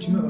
지나가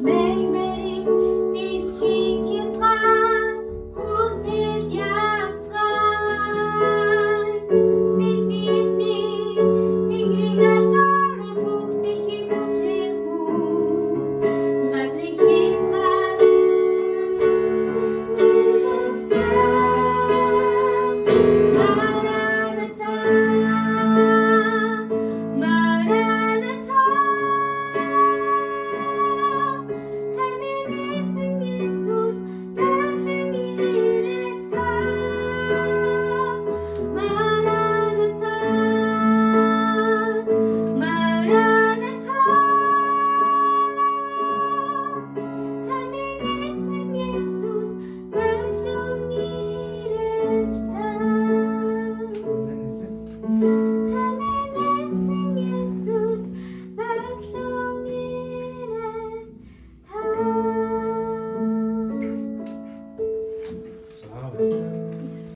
made